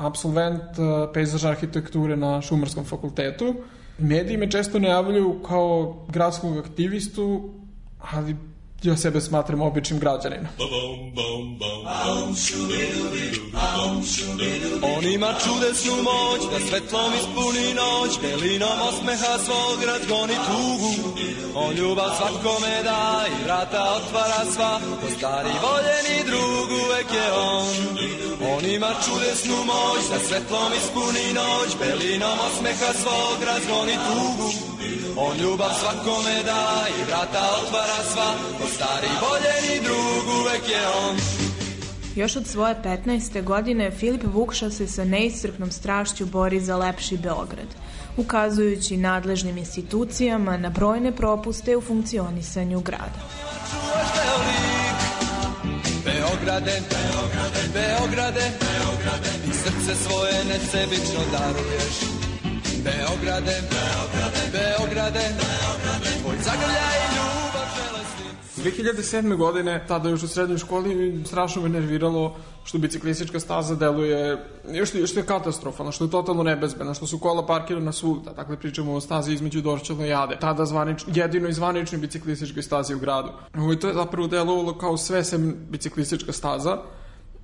absolvent uh, pejzažne arhitekture na Šumarskom fakultetu. Mediji me često najavljuju kao gradskog aktivistu, ali ja sebe smatram običnim građaninom. On ima čudesnu moć da svetlom ispuni noć Belinom osmeha svog razgoni tugu. On ljubav svakome da i vrata otvara sva Ko stari voljeni drug uvek je on. On ima čudesnu moć da svetlom ispuni noć Belinom osmeha svog razgoni tugu. On ljubav svakome da i vrata otvara sva Ko stari voljeni drug uvek je on Još od svoje 15. godine Filip Vukša se sa neiscrpnom strašću bori za lepši Beograd, ukazujući nadležnim institucijama na brojne propuste u funkcionisanju grada. Beograde, Beograde, Beograde, Beograde I srce svoje nesebično daruješ Beograde, Beograde, Beograde, Beograde Tvoj zagrljaj i ljubav želesni 2007. godine, tada još u srednjoj školi, strašno me nerviralo što biciklistička staza deluje, što, što je katastrofalno, što je totalno nebezbedno, što su kola parkirana svuda, dakle pričamo o stazi između Dorčela i Jade, tada zvanič, jedino i zvaničnoj biciklističkoj stazi u gradu. Ovo, to je zapravo delovalo kao sve sem biciklistička staza,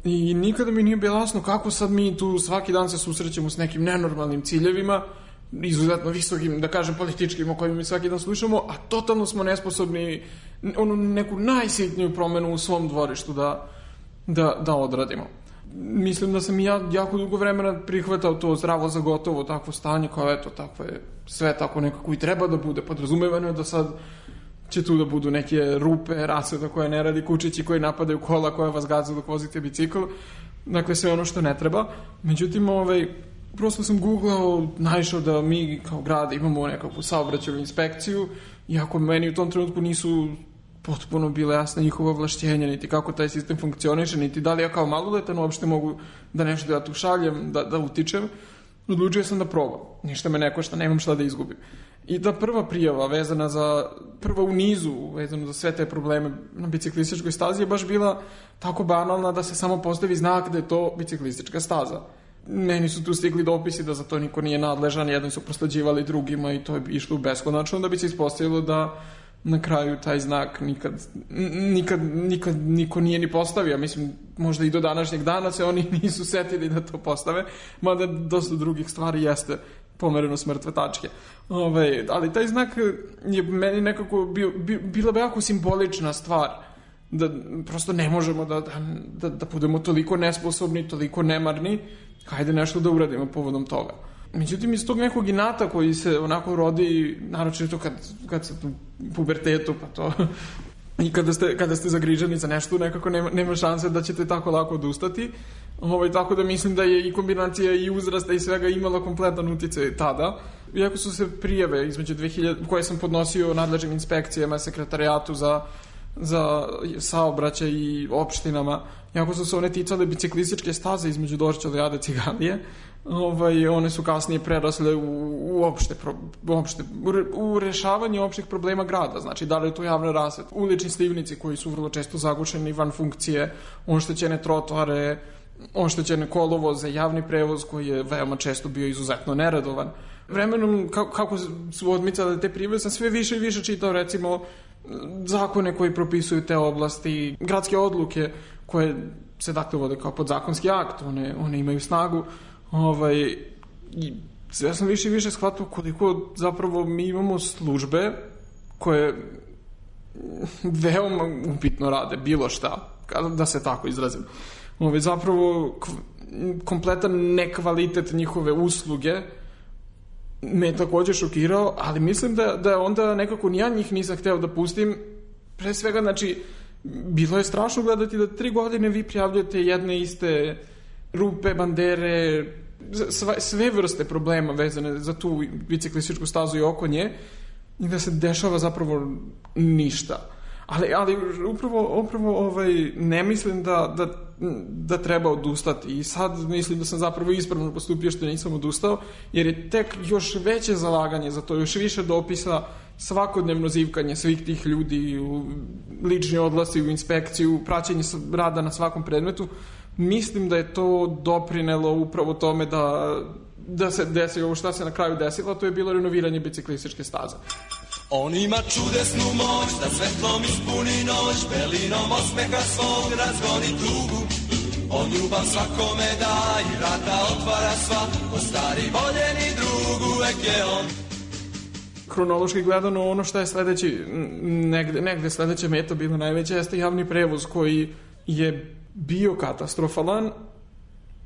I nikada mi nije bilo jasno kako sad mi tu svaki dan se susrećemo s nekim nenormalnim ciljevima, izuzetno visokim, da kažem, političkim o kojima mi svaki dan slušamo, a totalno smo nesposobni onu neku najsitniju promenu u svom dvorištu da, da, da odradimo. Mislim da sam i ja jako dugo vremena prihvatao to zdravo za gotovo takvo stanje kao eto tako je sve tako nekako i treba da bude podrazumevano je da sad će tu da budu neke rupe, rasveta koja ne radi, kučići koji napadaju kola koja vas gaza dok vozite bicikl. Dakle, sve ono što ne treba. Međutim, ovaj, prosto sam googlao, naišao da mi kao grad imamo nekakvu saobraćajnu inspekciju, iako meni u tom trenutku nisu potpuno bile jasne njihova ovlašćenja, niti kako taj sistem funkcioniše, niti da li ja kao maloletan uopšte mogu da nešto ja tu šaljem, da, da utičem. Odlučio sam da probam. Ništa me ne košta, nemam šta da izgubim. I da prva prijava vezana za, prva u nizu vezano za sve te probleme na biciklističkoj stazi je baš bila tako banalna da se samo postavi znak da je to biciklistička staza. Meni su tu stigli dopisi da za to niko nije nadležan, jedni su proslađivali drugima i to je išlo u beskonačno da bi se ispostavilo da na kraju taj znak nikad, nikad, nikad niko nije ni postavio. Mislim, možda i do današnjeg dana se oni nisu setili da to postave, mada dosta drugih stvari jeste pomereno s mrtve tačke. Ove, ali taj znak je meni nekako bio, bi, bila bi jako simbolična stvar da prosto ne možemo da, da, da budemo toliko nesposobni, toliko nemarni, hajde nešto da uradimo povodom toga. Međutim, iz tog nekog inata koji se onako rodi, naročito kad, kad ste u pubertetu, pa to... I kada ste, kada ste zagriženi za nešto, nekako nema, nema šanse da ćete tako lako odustati. Ovaj, tako da mislim da je i kombinacija i uzrasta i svega imala kompletan uticaj tada. Iako su se prijeve između 2000, koje sam podnosio nadležnim inspekcijama, sekretarijatu za za saobraćaj i opštinama, jako su se one ticale biciklističke staze između Dorčela i Ade Ciganije, ovaj, one su kasnije prerasle u, u opšte, pro, opšte u, re, u rešavanje opštih problema grada, znači da li je to javna rasveta, ulični slivnici koji su vrlo često zagušeni van funkcije, oštećene trotoare, oštećene kolovoze, javni prevoz koji je veoma često bio izuzetno neradovan. Vremenom, kako, kako su odmicale te prive, sam sve više i više čitao, recimo, zakone koji propisuju te oblasti, gradske odluke koje se dakle vode kao podzakonski akt, one, one imaju snagu, ovaj, ja sam više i više shvatio koliko zapravo mi imamo službe koje veoma upitno rade bilo šta, da se tako izrazim. Ove, zapravo kompletan nekvalitet njihove usluge me takođe šokirao, ali mislim da, da onda nekako ni ja njih nisam hteo da pustim. Pre svega, znači, bilo je strašno gledati da tri godine vi prijavljate jedne iste rupe, bandere, sve, sve vrste problema vezane za tu biciklističku stazu i oko nje i da se dešava zapravo ništa. Ali, ali upravo, upravo ovaj, ne mislim da, da, da treba odustati i sad mislim da sam zapravo ispravno postupio što nisam odustao, jer je tek još veće zalaganje za to, još više dopisa, svakodnevno zivkanje svih tih ljudi, u lični odlasi u inspekciju, praćenje rada na svakom predmetu, mislim da je to doprinelo upravo tome da, da se desi ovo šta se na kraju desilo, to je bilo renoviranje biciklističke staze. On ima čudesnu moć da svetlom ispuni noć, belinom osmeha svog razgoni tugu. On ljubav svakome da i vrata otvara sva, ko stari voljeni drug uvek je on. Hronološki gledano ono što je sledeći, negde, negde sledeća meta bila najveća jeste javni prevoz koji je bio katastrofalan,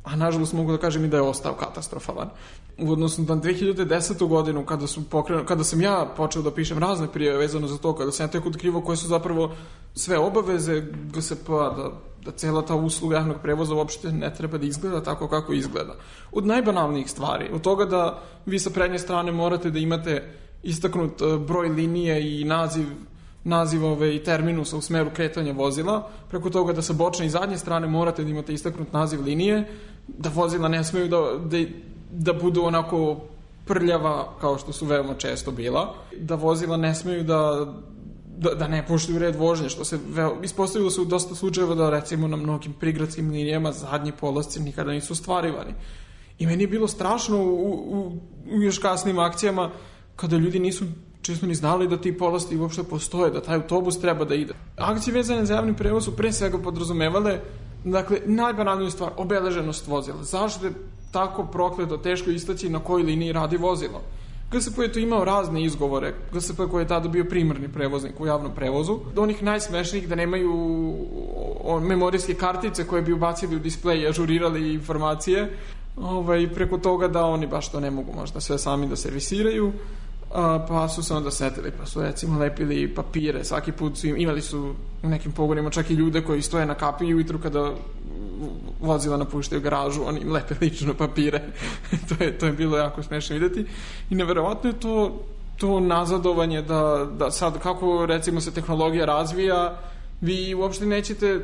a nažalost mogu da kažem i da je ostao katastrofalan. U odnosu na 2010. godinu, kada, su pokrenu, kada sam ja počeo da pišem razne prijeve vezano za to, kada sam ja tek otkrivo koje su zapravo sve obaveze GSP-a, da, da cela ta usluga javnog prevoza uopšte ne treba da izgleda tako kako izgleda. Od najbanalnijih stvari, od toga da vi sa prednje strane morate da imate istaknut eh, broj linije i naziv nazivove i terminusa u smeru kretanja vozila, preko toga da sa bočne i zadnje strane morate da imate istaknut naziv linije, da vozila ne smeju da, da, da budu onako prljava kao što su veoma često bila, da vozila ne smeju da da, da ne poštuju red vožnje, što se veo, ispostavilo se u dosta slučajeva da recimo na mnogim prigradskim linijama zadnji polasci nikada nisu stvarivani. I meni je bilo strašno u, u, u još kasnim akcijama kada ljudi nisu često ni znali da ti polasti uopšte postoje, da taj autobus treba da ide. Akcije vezane za javni prevoz su pre svega podrazumevale Dakle, najbanalniju stvar, obeleženost vozila. Zašto je tako prokleto teško istaći na kojoj liniji radi vozilo? GSP je tu imao razne izgovore. GSP koji je tada bio primarni prevoznik u javnom prevozu. Do onih najsmešnijih da nemaju memorijske kartice koje bi ubacili u displej i ažurirali informacije. Ovaj, preko toga da oni baš to ne mogu možda sve sami da servisiraju pa su se onda setili, pa su recimo lepili papire, svaki put su im, imali su u nekim pogonima čak i ljude koji stoje na kapi i ujutru kada vozila napuštaju garažu, oni im lepe lično papire. to, je, to je bilo jako smešno videti. I neverovatno je to, to nazadovanje da, da sad kako recimo se tehnologija razvija, vi uopšte nećete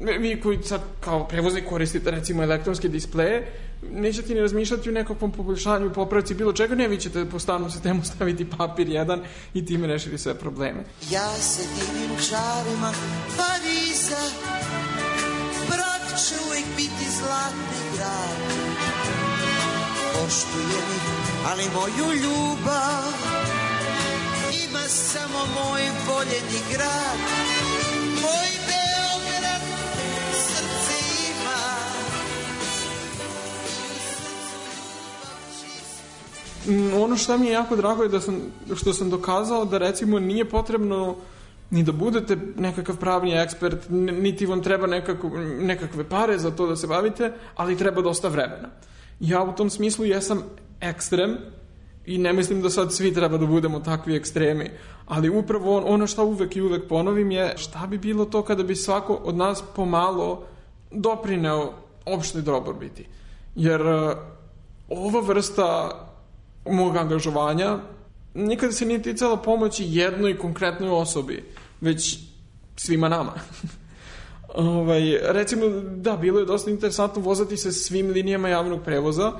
vi koji sad kao prevoznik koristite recimo elektronske displeje, nećete ni razmišljati u nekakvom poboljšanju, popravci, bilo čega, ne, vi ćete po stanom sistemu staviti papir jedan i time rešiti sve probleme. Ja se divim čarima Pariza, brak će uvijek biti zlatni grad. Poštujem ih, ali moju ljubav ima samo moj voljeni grad. Moj ono što mi je jako drago je da sam, što sam dokazao da recimo nije potrebno ni da budete nekakav pravni ekspert, niti vam treba nekako, nekakve pare za to da se bavite, ali treba dosta vremena. Ja u tom smislu jesam ekstrem i ne mislim da sad svi treba da budemo takvi ekstremi, ali upravo ono što uvek i uvek ponovim je šta bi bilo to kada bi svako od nas pomalo doprineo opšte dobrobiti. Jer uh, ova vrsta mog angažovanja nikada se nije ticala pomoći jednoj konkretnoj osobi, već svima nama. ovaj, recimo, da, bilo je dosta interesantno vozati se svim linijama javnog prevoza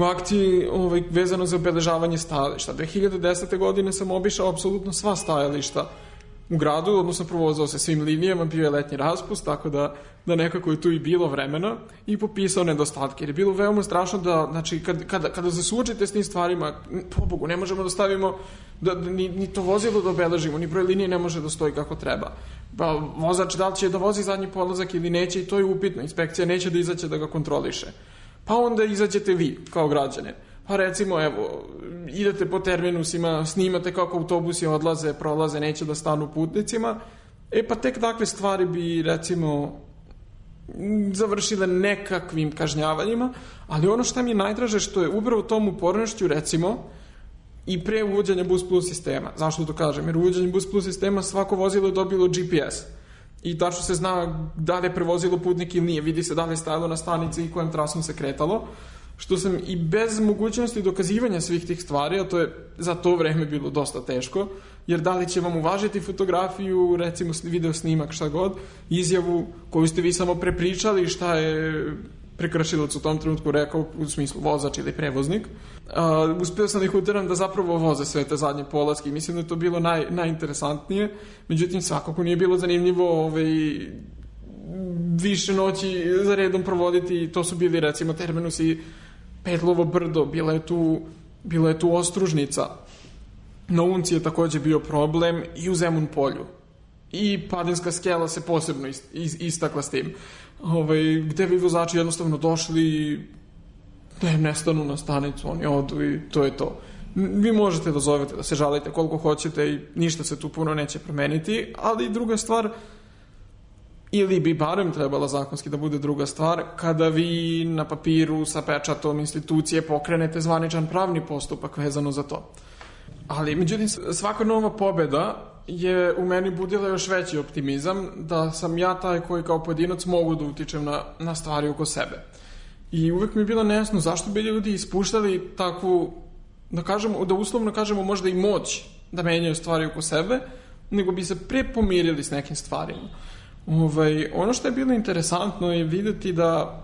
u akciji ovaj, vezano za obeležavanje stajališta. 2010. godine sam obišao apsolutno sva stajališta u gradu, odnosno provozao se svim linijama, bio je letnji raspust, tako da, da nekako je tu i bilo vremena i popisao nedostatke. Jer je bilo veoma strašno da, znači, kad, kada, kada se suočite s tim stvarima, pobogu, ne možemo da stavimo, da, da, ni, ni to vozilo da obeležimo, ni broj linije ne može da stoji kako treba. Pa vozač da li će da vozi zadnji polazak ili neće i to je upitno. Inspekcija neće da izaće da ga kontroliše. Pa onda izađete vi, kao građane. Pa recimo, evo, idete po terminusima, snimate kako autobusi odlaze, prolaze, neće da stanu putnicima. E pa tek takve stvari bi, recimo, završile nekakvim kažnjavanjima, ali ono što mi je najdraže što je upravo tom upornošću, recimo, i pre uvođenja Bus Plus sistema. Zašto to kažem? Jer uvođenjem Bus Plus sistema svako vozilo je dobilo GPS. I tačno se zna da li je prevozilo putnik ili nije. Vidi se da li je stajalo na stanici i kojom trasom se kretalo. Što sam i bez mogućnosti dokazivanja svih tih stvari, a to je za to vreme bilo dosta teško, jer da li će vam uvažiti fotografiju, recimo video snimak, šta god, izjavu koju ste vi samo prepričali šta je prekršilac u tom trenutku rekao u smislu vozač ili prevoznik. Uh, uspio sam da ih uteram da zapravo voze sve te zadnje polaske i mislim da je to bilo naj, najinteresantnije. Međutim, svakako nije bilo zanimljivo ovaj, više noći za redom provoditi. To su bili recimo terminusi Petlovo brdo, bila je tu, bila je tu ostružnica. Na Unci je takođe bio problem i u Zemun polju. I Padinska skela se posebno istakla s tim ovaj, gde bi vozači jednostavno došli i ne, nestanu na stanicu, oni odu i to je to. Vi možete da zovete, da se žalite koliko hoćete i ništa se tu puno neće promeniti, ali druga stvar, ili bi barem trebala zakonski da bude druga stvar, kada vi na papiru sa pečatom institucije pokrenete zvaničan pravni postupak vezano za to. Ali, međutim, svaka nova pobeda je u meni budila još veći optimizam da sam ja taj koji kao pojedinac mogu da utičem na, na stvari oko sebe. I uvek mi je bilo nejasno zašto bi ljudi ispuštali takvu, da kažemo, da uslovno kažemo možda i moć da menjaju stvari oko sebe, nego bi se pre pomirili s nekim stvarima. Ovaj, ono što je bilo interesantno je videti da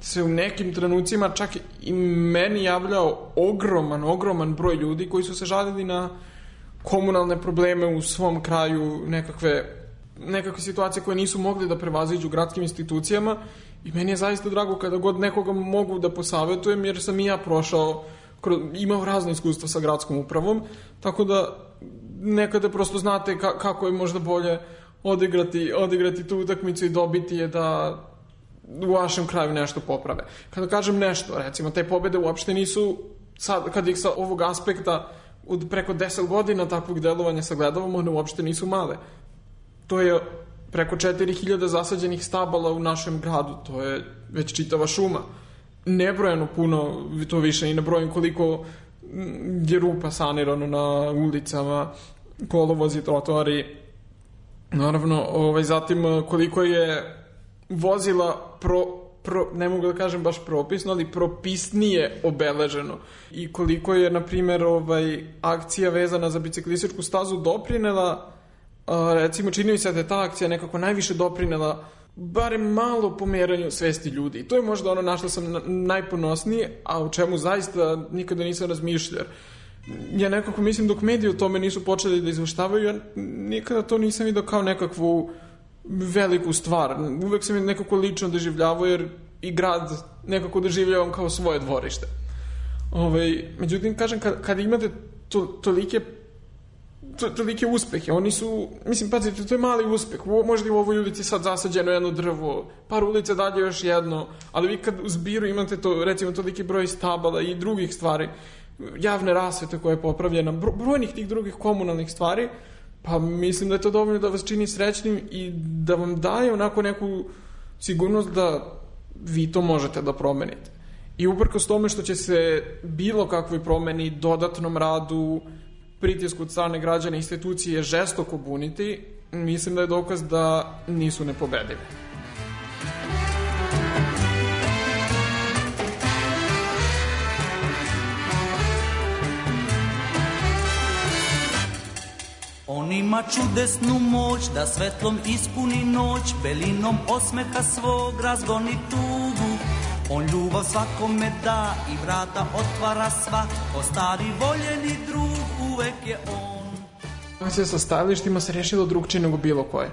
se u nekim trenucima čak i meni javljao ogroman, ogroman broj ljudi koji su se žalili na komunalne probleme u svom kraju, nekakve, nekakve situacije koje nisu mogli da prevaziđu gradskim institucijama. I meni je zaista drago kada god nekoga mogu da posavetujem jer sam i ja prošao, imao razne iskustva sa gradskom upravom, tako da nekada prosto znate ka, kako je možda bolje odigrati, odigrati tu utakmicu i dobiti je da u vašem kraju nešto poprave. Kada kažem nešto, recimo, te pobede uopšte nisu, sad, kad ih sa ovog aspekta od preko 10 godina takvog delovanja sagledavamo, one uopšte nisu male. To je preko 4000 zasađenih stabala u našem gradu, to je već čitava šuma. Nebrojeno puno, to više i ne brojim koliko je rupa sanirano na ulicama, kolovozi, trotoari. Naravno, ovaj, zatim koliko je vozila pro, pro, ne mogu da kažem baš propisno, ali propisnije obeleženo. I koliko je, na primjer, ovaj, akcija vezana za biciklističku stazu doprinela, a, recimo, čini mi se da je ta akcija nekako najviše doprinela barem malo pomeranju svesti ljudi. I to je možda ono na što sam najponosniji, a u čemu zaista nikada nisam razmišljao. Ja nekako mislim dok mediji o tome nisu počeli da izveštavaju, ja nikada to nisam vidio kao nekakvu veliku stvar. Uvek sam je nekako lično doživljavao jer i grad nekako doživljavam kao svoje dvorište. Ove, ovaj, međutim, kažem, kad, kad imate to, tolike to, tolike uspehe, oni su, mislim, pazite, to je mali uspeh, možda i u ovoj ulici sad zasađeno jedno drvo, par ulica dalje još jedno, ali vi kad u zbiru imate to, recimo, toliki broj stabala i drugih stvari, javne rasvete koje je popravljena, brojnih tih drugih komunalnih stvari, Pa mislim da je to dovoljno da vas čini srećnim i da vam daje onako neku sigurnost da vi to možete da promenite. I uprkos tome što će se bilo kakvoj promeni, dodatnom radu, pritisku od strane građana institucije žestoko buniti, mislim da je dokaz da nisu nepobedivi. Ima čudesnu moć da svetlom ispuni noć, belinom osmeha svog razgoni tugu. On ljubav svakome da i vrata otvara sva, ko stari voljeni drug uvek je on. Se sa stajalištima se rešilo drugčije nego bilo koje.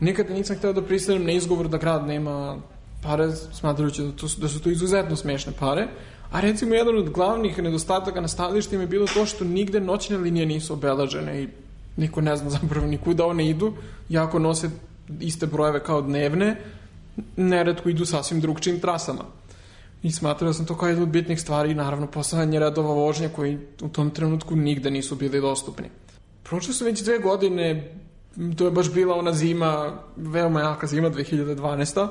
Nikada nisam hteo da pristanem na izgovor da grad nema pare, smatrajući da, to, da su to izuzetno smešne pare, a recimo jedan od glavnih nedostataka na stajalištima je bilo to što nigde noćne linije nisu obelažene i niko ne zna zapravo nikuda one idu, jako nose iste brojeve kao dnevne, neretko idu sasvim drugčijim trasama. i smatrao sam to kao jedna od bitnih stvari i naravno postavljanje redova vožnje koji u tom trenutku nigde nisu bili dostupni. Prošle su već dve godine, to je baš bila ona zima, veoma jaka zima 2012.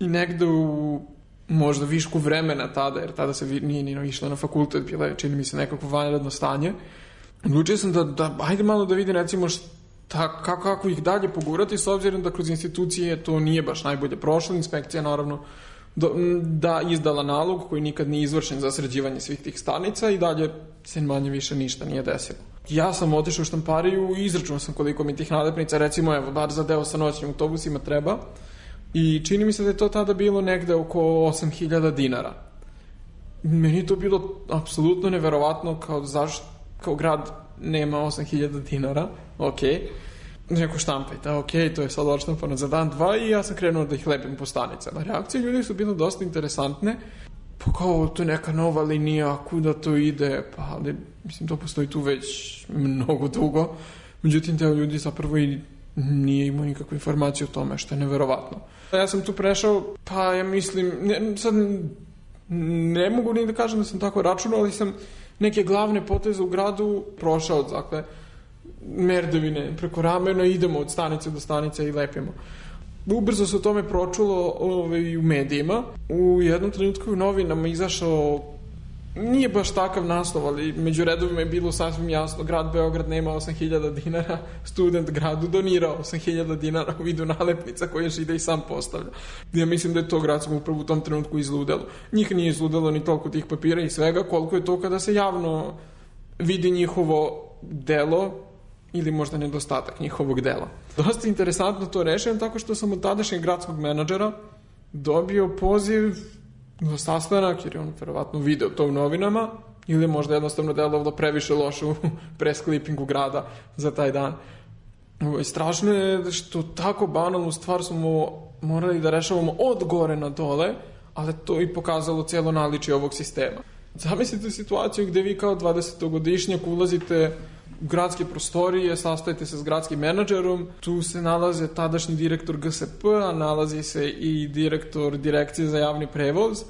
I negde u možda višku vremena tada, jer tada se nije ni išla na fakultet, bila je, čini mi se, nekako vanredno stanje. Odlučio sam da, da ajde malo da vidim recimo šta, kako, kako ih dalje pogurati, s obzirom da kroz institucije to nije baš najbolje prošlo. Inspekcija naravno m, da izdala nalog koji nikad nije izvršen za sređivanje svih tih stanica i dalje se manje više ništa nije desilo. Ja sam otišao u štampariju i izračunao sam koliko mi tih nalepnica, recimo evo, bar za deo sa noćnim autobusima treba. I čini mi se da je to tada bilo negde oko 8000 dinara. Meni to bilo apsolutno neverovatno kao zašto kao grad nema 8000 dinara, ok. Neko štampajte, ok, to je sad odštampano za dan, dva i ja sam krenuo da ih lepim po stanicama. Reakcije ljudi su bile dosta interesantne, pa kao to je neka nova linija, kuda to ide, pa ali mislim to postoji tu već mnogo dugo. Međutim, teo ljudi zapravo i nije imao nikakvu informaciju o tome, što je neverovatno. Ja sam tu prešao, pa ja mislim, ne, sad ne mogu ni da kažem da sam tako računao, ali sam neke glavne poteze u gradu prošao, dakle, merdevine preko ramena, idemo od stanice do stanice i lepimo. Ubrzo se o tome pročulo ovaj, u medijima. U jednom trenutku u novinama izašao nije baš takav naslov, ali među redovima je bilo sasvim jasno, grad Beograd nema 8000 dinara, student gradu donirao 8000 dinara u vidu nalepnica koje Žide i sam postavlja. Ja mislim da je to grad upravo u tom trenutku izludelo. Njih nije izludelo ni toliko tih papira i svega, koliko je to kada se javno vidi njihovo delo ili možda nedostatak njihovog dela. Dosta interesantno to rešujem tako što sam od tadašnjeg gradskog menadžera dobio poziv za sastanak, jer je on verovatno video to u novinama, ili možda jednostavno delovalo previše loše u press clippingu grada za taj dan. Ovo, strašno je što tako banalnu stvar smo morali da rešavamo od gore na dole, ali to i pokazalo cijelo naličje ovog sistema. Zamislite situaciju gde vi kao 20-godišnjak ulazite gradske prostorije, sastajete se s gradskim menadžerom, tu se nalaze tadašnji direktor GSP, a nalazi se i direktor direkcije za javni prevoz.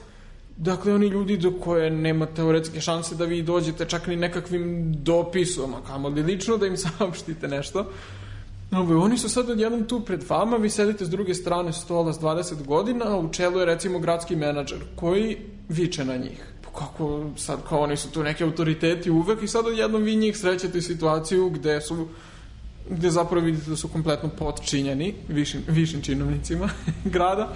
Dakle, oni ljudi do koje nema teoretske šanse da vi dođete čak ni nekakvim dopisom, a kamo li lično da im saopštite nešto. Ove, oni su sad odjednom tu pred vama, vi sedite s druge strane stola s 20 godina, a u čelu je recimo gradski menadžer koji viče na njih kako sad kao oni su tu neki autoriteti uvek i sad odjednom vi njih srećete situaciju gde su gde zapravo vidite da su kompletno potčinjeni višim, višim činovnicima grada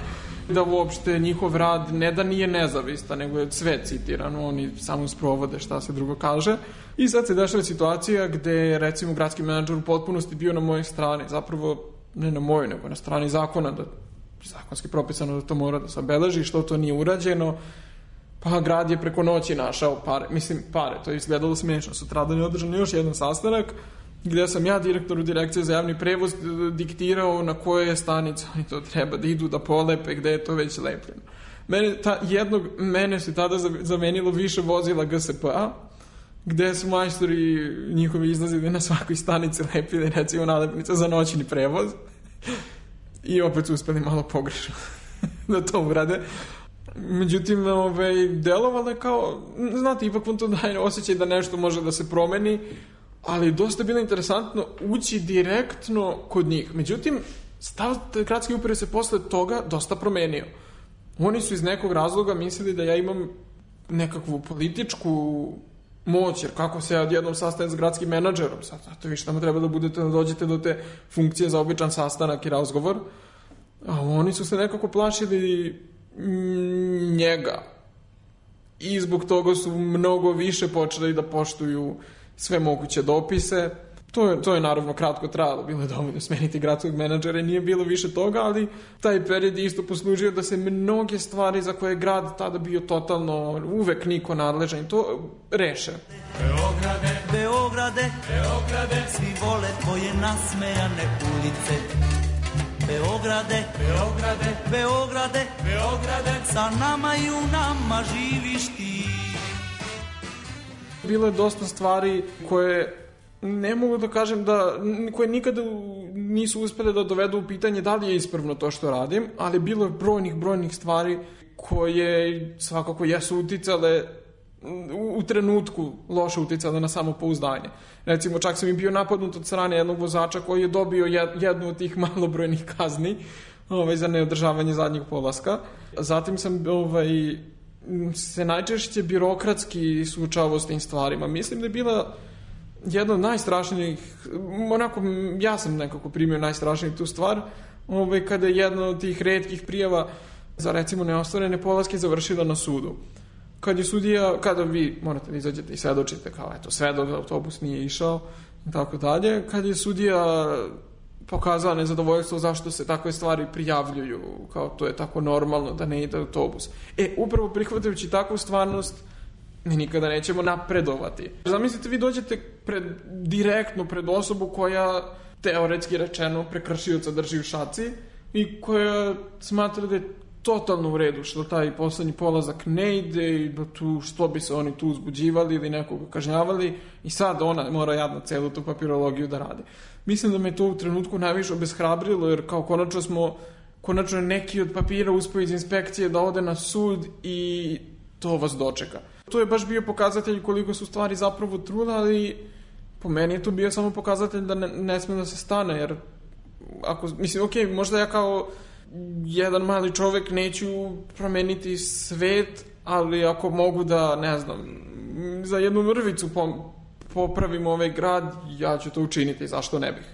da uopšte njihov rad ne da nije nezavistan, nego je sve citirano, oni samo sprovode šta se drugo kaže. I sad se dešava situacija gde je recimo gradski menadžer u potpunosti bio na mojoj strani, zapravo ne na mojoj, nego na strani zakona, da zakonski propisano da to mora da se obeleži, što to nije urađeno, Pa grad je preko noći našao pare, mislim pare, to je izgledalo smešno. Sutradan je održan još jedan sastanak gde sam ja, direktoru direkcije za javni prevoz, diktirao na koje je stanice oni to treba da idu da polepe, gde je to već lepljeno. Mene, ta, jednog, mene se tada zamenilo više vozila GSP-a, gde su majstori njihovi izlazili na svakoj stanici lepili recimo nalepnice za noćni prevoz i opet su uspeli malo pogrešno da to urade Međutim, ovaj, delovalo je kao, znate, ipak vam to daje osjećaj da nešto može da se promeni, ali dosta je bilo interesantno ući direktno kod njih. Međutim, stav gradske uprave se posle toga dosta promenio. Oni su iz nekog razloga mislili da ja imam nekakvu političku moć, jer kako se ja odjednom sastajem s gradskim menadžerom, sad, zato vi šta treba da budete, da dođete do te funkcije za običan sastanak i razgovor, a oni su se nekako plašili njega. I zbog toga su mnogo više počeli da poštuju sve moguće dopise. To je, to je naravno kratko trajalo, bilo je dovoljno smeniti gradskog menadžera i nije bilo više toga, ali taj period je isto poslužio da se mnoge stvari za koje je grad tada bio totalno uvek niko nadležan i to reše. Beograde, Beograde, Beograde, svi vole tvoje nasmejane ulice. Beograde, Beograde, Beograde, Beograde, sa nama i u nama živiš ti. Bilo je dosta stvari koje ne mogu da kažem da, koje nikada nisu uspele da dovedu u pitanje da li je ispravno to što radim, ali bilo je brojnih, brojnih stvari koje svakako jesu uticale u, u trenutku loše uticale na samopouzdanje. Recimo, čak sam i bio napadnut od strane jednog vozača koji je dobio jednu od tih malobrojnih kazni ovaj, za neodržavanje zadnjeg polaska. Zatim sam ovaj, se najčešće birokratski suočavao s tim stvarima. Mislim da je bila jedna od najstrašnijih, onako, ja sam nekako primio najstrašnijih tu stvar, ovaj, kada je jedna od tih redkih prijava za recimo neostvarene polaske završila na sudu. Kad je sudija, kada vi morate da izađete i svedočite kao eto svedok da autobus nije išao i tako dalje, kad je sudija pokazala nezadovoljstvo zašto se takve stvari prijavljuju, kao to je tako normalno da ne ide autobus. E, upravo prihvatajući takvu stvarnost, mi nikada nećemo napredovati. Zamislite, vi dođete pred, direktno pred osobu koja teoretski rečeno prekršioca drži u šaci i koja smatra da je totalno u redu što taj poslednji polazak ne ide i da tu što bi se oni tu uzbuđivali ili nekoga kažnjavali i sad ona mora jadno celu tu papirologiju da radi. Mislim da me to u trenutku najviše obeshrabrilo jer kao konačno smo konačno neki od papira uspio iz inspekcije da ode na sud i to vas dočeka. To je baš bio pokazatelj koliko su stvari zapravo truda, ali po meni je to bio samo pokazatelj da ne, ne sme da se stane, jer ako, mislim, ok, možda ja kao jedan mali čovek neću promeniti svet, ali ako mogu da, ne znam, za jednu mrvicu po, popravim ovaj grad, ja ću to učiniti, zašto ne bih?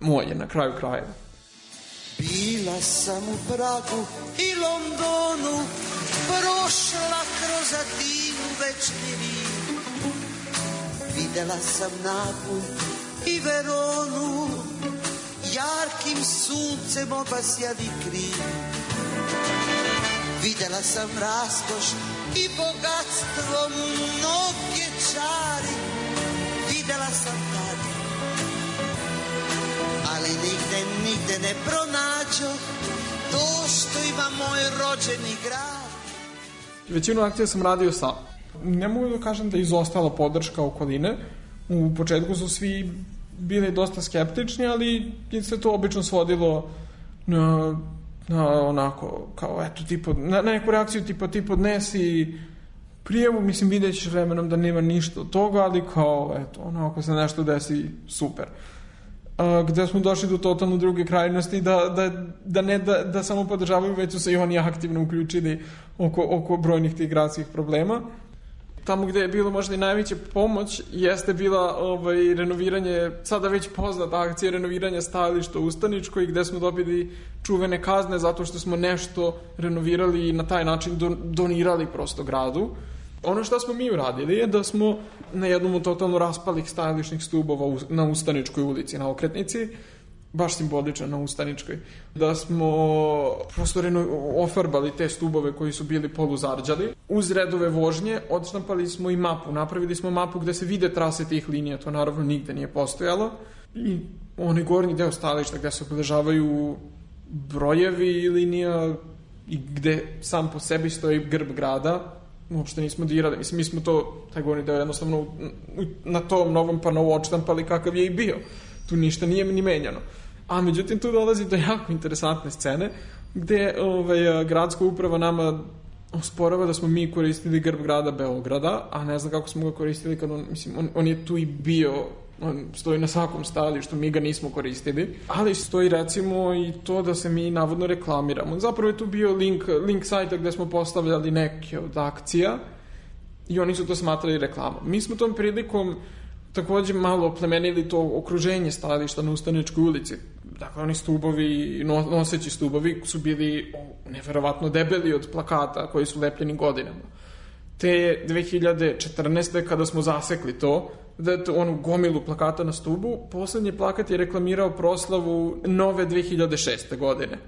Moje, na kraju krajeva. Bila sam u Pragu i Londonu, prošla kroz Atinu večni Rim. Videla sam Napulj i Veronu, jarkim suncem obasjani krim. Videla sam raskoš i bogatstvo mnoge čari, videla sam tad. Ali nigde, nigde ne pronađo to što ima moj rođeni grad. Većinu akcija sam radio sam. Ne mogu da kažem da je izostala podrška okoline. U početku su svi bili dosta skeptični, ali se to obično svodilo na, na onako, kao eto, tipo, na, na neku reakciju tipa, ti podnesi prijevu, mislim, vidjet ćeš vremenom da nema ništa od toga, ali kao, eto, ono, ako se nešto desi, super. A, gde smo došli do totalno druge krajnosti, da, da, da ne da, da samo podržavaju, već su se i oni aktivno uključili oko, oko brojnih tih gradskih problema tamo gde je bilo možda i najveća pomoć jeste bila ovaj, renoviranje, sada već poznata akcija renoviranja stajališta Ustaničkoj gde smo dobili čuvene kazne zato što smo nešto renovirali i na taj način donirali prosto gradu. Ono što smo mi uradili je da smo na jednom od totalno raspalih stajališnih stubova na Ustaničkoj ulici, na okretnici, baš simboličan na Ustaničkoj, da smo prosto reno, ofarbali te stubove koji su bili poluzarđali. Uz redove vožnje odštampali smo i mapu, napravili smo mapu gde se vide trase tih linija, to naravno nigde nije postojalo. I onaj gornji deo stališta gde se obeležavaju brojevi linija i gde sam po sebi stoji grb grada, uopšte nismo dirali. Mislim, mi smo to, taj gornji deo jednostavno na tom novom panovu odštampali kakav je i bio tu ništa nije ni menjano. A međutim, tu dolazi do jako interesantne scene, gde ovaj, gradska uprava nama osporava da smo mi koristili grb grada Beograda, a ne znam kako smo ga koristili kad on, mislim, on, on je tu i bio on stoji na svakom što mi ga nismo koristili, ali stoji recimo i to da se mi navodno reklamiramo. Zapravo je tu bio link, link sajta gde smo postavljali neke od akcija i oni su to smatrali reklamom. Mi smo tom prilikom takođe malo plemenili to okruženje stališta na Ustaničkoj ulici. Dakle, oni stubovi, noseći stubovi su bili neverovatno debeli od plakata koji su lepljeni godinama. Te 2014. kada smo zasekli to, da to onu gomilu plakata na stubu, poslednji plakat je reklamirao proslavu nove 2006. godine.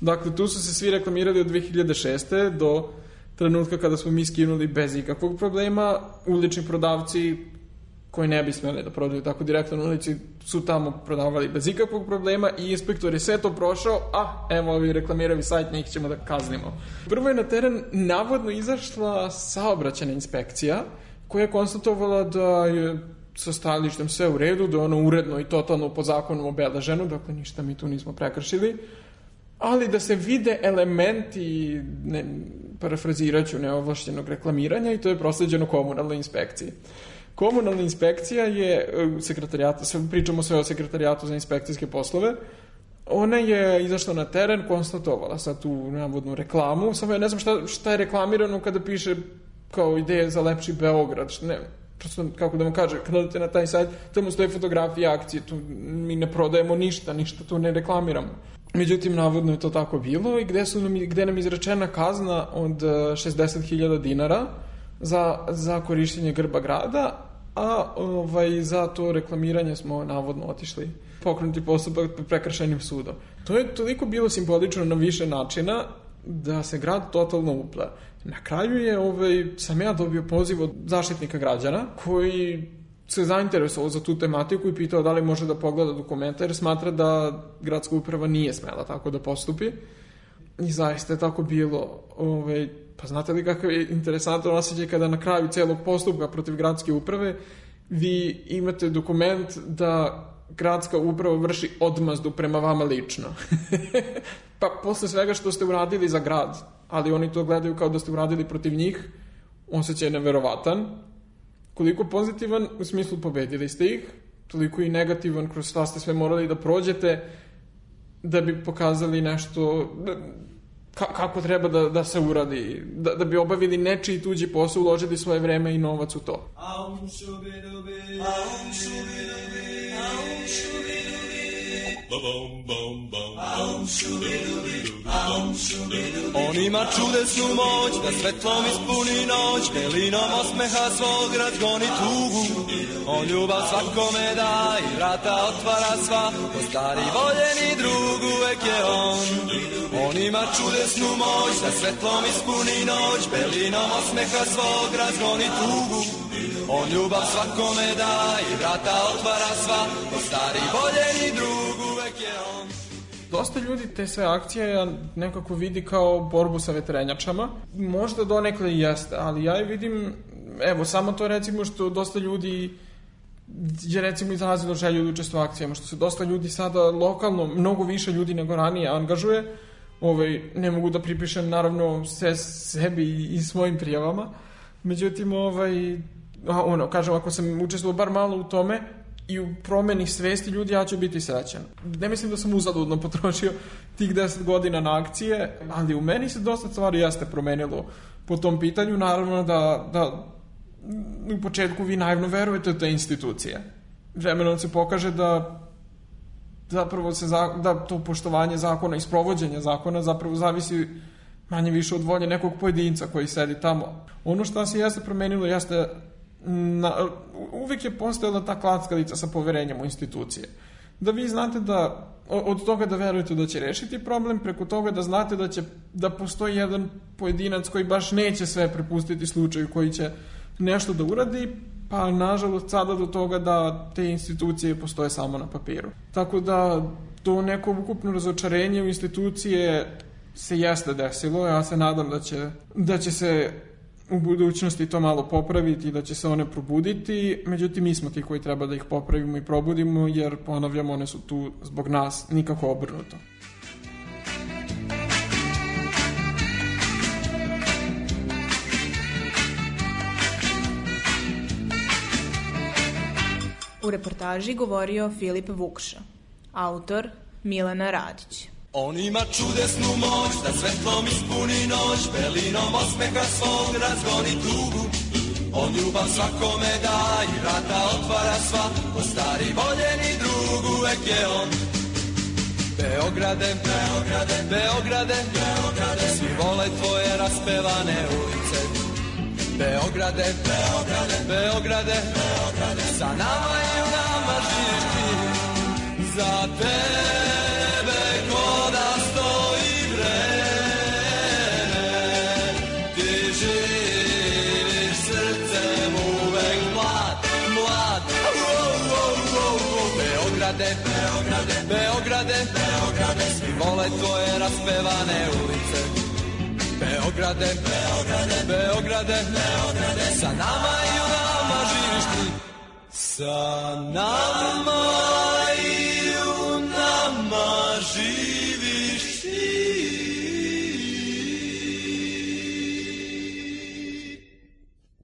Dakle, tu su se svi reklamirali od 2006. do trenutka kada smo mi skinuli bez ikakvog problema. Ulični prodavci koji ne bi smeli da prodaju tako direktno na ulici su tamo prodavali bez ikakvog problema i inspektor je sve to prošao, a evo ovi reklamiraju sajt, njih ćemo da kaznimo. Prvo je na teren navodno izašla saobraćena inspekcija koja je konstatovala da je sa stajalištem sve u redu, da je ono uredno i totalno po zakonu obeleženo, dakle ništa mi tu nismo prekršili. ali da se vide elementi, ne, parafrazirat ću neovlašćenog reklamiranja i to je prosleđeno komunalnoj inspekciji. Komunalna inspekcija je e, sekretarijata, pričamo sve o sekretarijatu za inspekcijske poslove, ona je izašla na teren, konstatovala sad tu navodnu reklamu, samo ja ne znam šta, šta je reklamirano kada piše kao ideje za lepši Beograd, što ne, prosto, kako da vam kaže, kada odete na taj sajt, tamo stoje fotografije akcije, tu mi ne prodajemo ništa, ništa tu ne reklamiramo. Međutim, navodno je to tako bilo i gde, su nam, gde nam izrečena kazna od 60.000 dinara za, za korišćenje grba grada, a ovaj, za to reklamiranje smo navodno otišli pokrenuti postupak pred prekršajnim sudom. To je toliko bilo simbolično na više načina da se grad totalno upla. Na kraju je, ovaj, sam ja dobio poziv od zaštitnika građana koji se zainteresovao za tu tematiku i pitao da li može da pogleda dokumenta jer smatra da gradska uprava nije smela tako da postupi. I zaista je tako bilo. Ovaj, pa znate li kakav je interesantan osjećaj kada na kraju celog postupka protiv gradske uprave vi imate dokument da gradska uprava vrši odmazdu prema vama lično. pa posle svega što ste uradili za grad, ali oni to gledaju kao da ste uradili protiv njih, osjećaj je neverovatan. Koliko pozitivan, u smislu pobedili ste ih, toliko i negativan kroz šta ste sve morali da prođete da bi pokazali nešto ka, kako treba da, da se uradi, da, da bi obavili nečiji tuđi posao, uložili svoje vreme i novac u to. Aum aum šubi dubi, aum šubi dubi. On ima čudesnu moć da svetlom ispuni noć Belinom osmeha svog razgoni tugu. On ljubav svakome da i vrata otvara sva Po stari voljeni drug uvek je on. On ima čudesnu moć da svetlom ispuni noć Belinom osmeha svog razgoni tugu. On ljubav svakome da i vrata otvara sva Po stari voljeni drug uvek je on Dosta ljudi te sve akcije nekako vidi kao borbu sa vetrenjačama. Možda donekle i jeste, ali ja je vidim, evo, samo to recimo što dosta ljudi je recimo izrazilo želju da učestvo akcijama, što se dosta ljudi sada lokalno, mnogo više ljudi nego ranije angažuje, ovaj, ne mogu da pripišem naravno sve sebi i svojim prijavama, međutim, ovaj, ono, kažem, ako sam učestvovao bar malo u tome, i u promeni svesti ljudi, ja ću biti srećan. Ne mislim da sam uzaludno potrošio tih 10 godina na akcije, ali u meni se dosta stvari jeste promenilo po tom pitanju. Naravno da, da u početku vi naivno verujete u te institucije. Vremenom se pokaže da zapravo se za, da to poštovanje zakona i sprovođenje zakona zapravo zavisi manje više od volje nekog pojedinca koji sedi tamo. Ono što se jeste promenilo jeste na, uvek je postojala ta klackalica sa poverenjem u institucije. Da vi znate da od toga da verujete da će rešiti problem, preko toga da znate da će da postoji jedan pojedinac koji baš neće sve prepustiti slučaju, koji će nešto da uradi, pa nažalost sada do toga da te institucije postoje samo na papiru. Tako da to neko ukupno razočarenje u institucije se jeste desilo, ja se nadam da će, da će se u budućnosti to malo popraviti da će se one probuditi, međutim mi smo ti koji treba da ih popravimo i probudimo, jer ponavljamo, one su tu zbog nas, nikako obrnuto. U reportaži govorio Filip Vukša, autor Milena Radić. On ima čudesnu moć da svetlom ispuni noć Belinom osmeha svog razgoni tugu. On ljubav svakome da i vrata otvara sva Po stari voljeni drug uvek je on. Beograde, Beograde, Beograde, Beograde Svi vole tvoje raspevane ulice. Beograde, Beograde, Beograde, Beograde Sa nama i u nama živiš ti Za tebe vole tvoje raspevane ulice. Beograde, Beograde, Beograde, Beograde. Sa nama i u nama živiš ti. Sa nama i u nama živiš